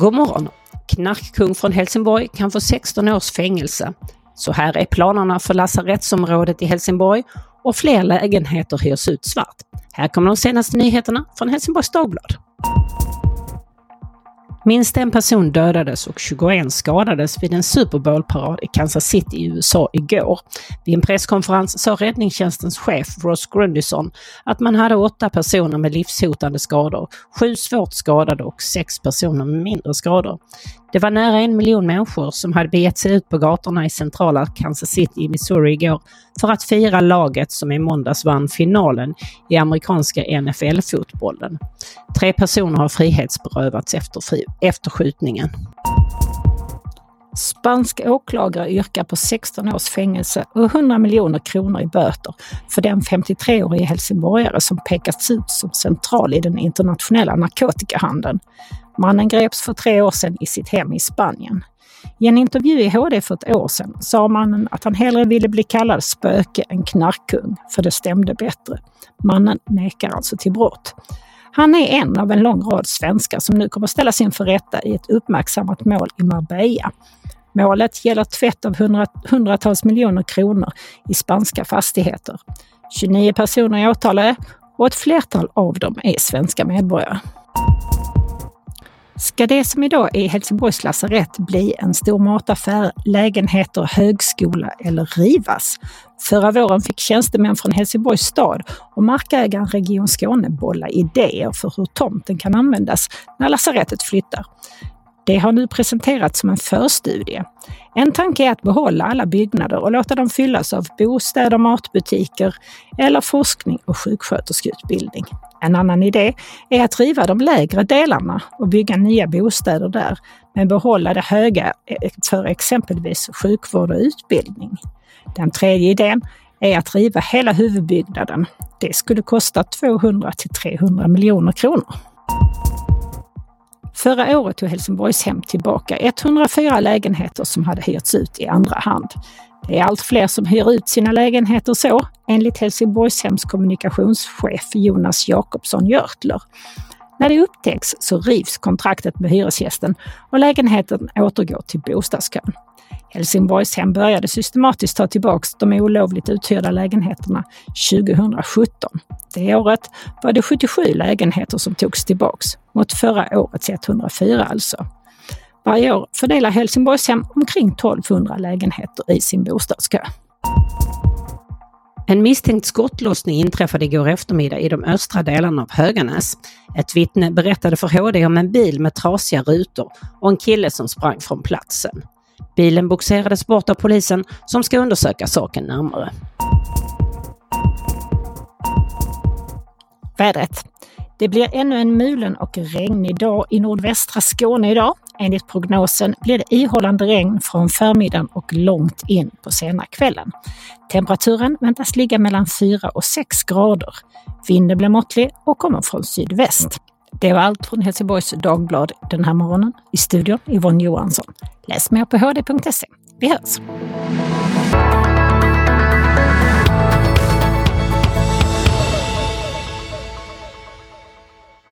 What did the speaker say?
God morgon! Knarkkung från Helsingborg kan få 16 års fängelse. Så här är planerna för lasarettsområdet i Helsingborg och fler lägenheter hyrs ut svart. Här kommer de senaste nyheterna från Helsingborgs Dagblad. Minst en person dödades och 21 skadades vid en Super Bowl-parad i Kansas City i USA igår. Vid en presskonferens sa räddningstjänstens chef Ross Grundison att man hade åtta personer med livshotande skador, sju svårt skadade och sex personer med mindre skador. Det var nära en miljon människor som hade begett sig ut på gatorna i centrala Kansas City i Missouri igår för att fira laget som i måndags vann finalen i amerikanska NFL-fotbollen. Tre personer har frihetsberövats efter, fri efter skjutningen. Spansk åklagare yrkar på 16 års fängelse och 100 miljoner kronor i böter för den 53-årige helsingborgare som pekats ut som central i den internationella narkotikahandeln. Mannen greps för tre år sedan i sitt hem i Spanien. I en intervju i HD för ett år sedan sa mannen att han hellre ville bli kallad spöke än knarkkung, för det stämde bättre. Mannen nekar alltså till brott. Han är en av en lång rad svenskar som nu kommer ställas inför rätta i ett uppmärksammat mål i Marbella. Målet gäller tvätt av hundratals miljoner kronor i spanska fastigheter. 29 personer är åtalade och ett flertal av dem är svenska medborgare. Ska det som idag är Helsingborgs lasarett bli en stor mataffär, lägenheter, högskola eller rivas? Förra våren fick tjänstemän från Helsingborgs stad och markägaren Region Skåne bolla idéer för hur tomten kan användas när lasarettet flyttar. Det har nu presenterats som en förstudie. En tanke är att behålla alla byggnader och låta dem fyllas av bostäder, matbutiker eller forskning och sjuksköterskeutbildning. En annan idé är att riva de lägre delarna och bygga nya bostäder där, men behålla det höga eh, för exempelvis sjukvård och utbildning. Den tredje idén är att riva hela huvudbyggnaden. Det skulle kosta 200 till 300 miljoner kronor. Förra året tog Helsingborgshem tillbaka 104 lägenheter som hade hyrts ut i andra hand. Det är allt fler som hyr ut sina lägenheter så, enligt Helsingborgshems kommunikationschef Jonas Jakobsson Görtler. När det upptäcks så rivs kontraktet med hyresgästen och lägenheten återgår till bostadskön. Helsingborgshem började systematiskt ta tillbaka de olovligt uthyrda lägenheterna 2017. Det året var det 77 lägenheter som togs tillbaks, mot förra årets 104 alltså. Varje år fördelar Helsingborgshem omkring 1200 lägenheter i sin bostadskö. En misstänkt skottlossning inträffade igår eftermiddag i de östra delarna av Höganäs. Ett vittne berättade för HD om en bil med trasiga rutor och en kille som sprang från platsen. Bilen boxerades bort av polisen som ska undersöka saken närmare. Vädret. Det blir ännu en mulen och regnig dag i nordvästra Skåne idag. Enligt prognosen blir det ihållande regn från förmiddagen och långt in på sena kvällen. Temperaturen väntas ligga mellan 4 och 6 grader. Vinden blir måttlig och kommer från sydväst. Det var allt från Helsingborgs Dagblad den här morgonen. I studion Yvonne Johansson. Läs mer på hd.se. Vi hörs!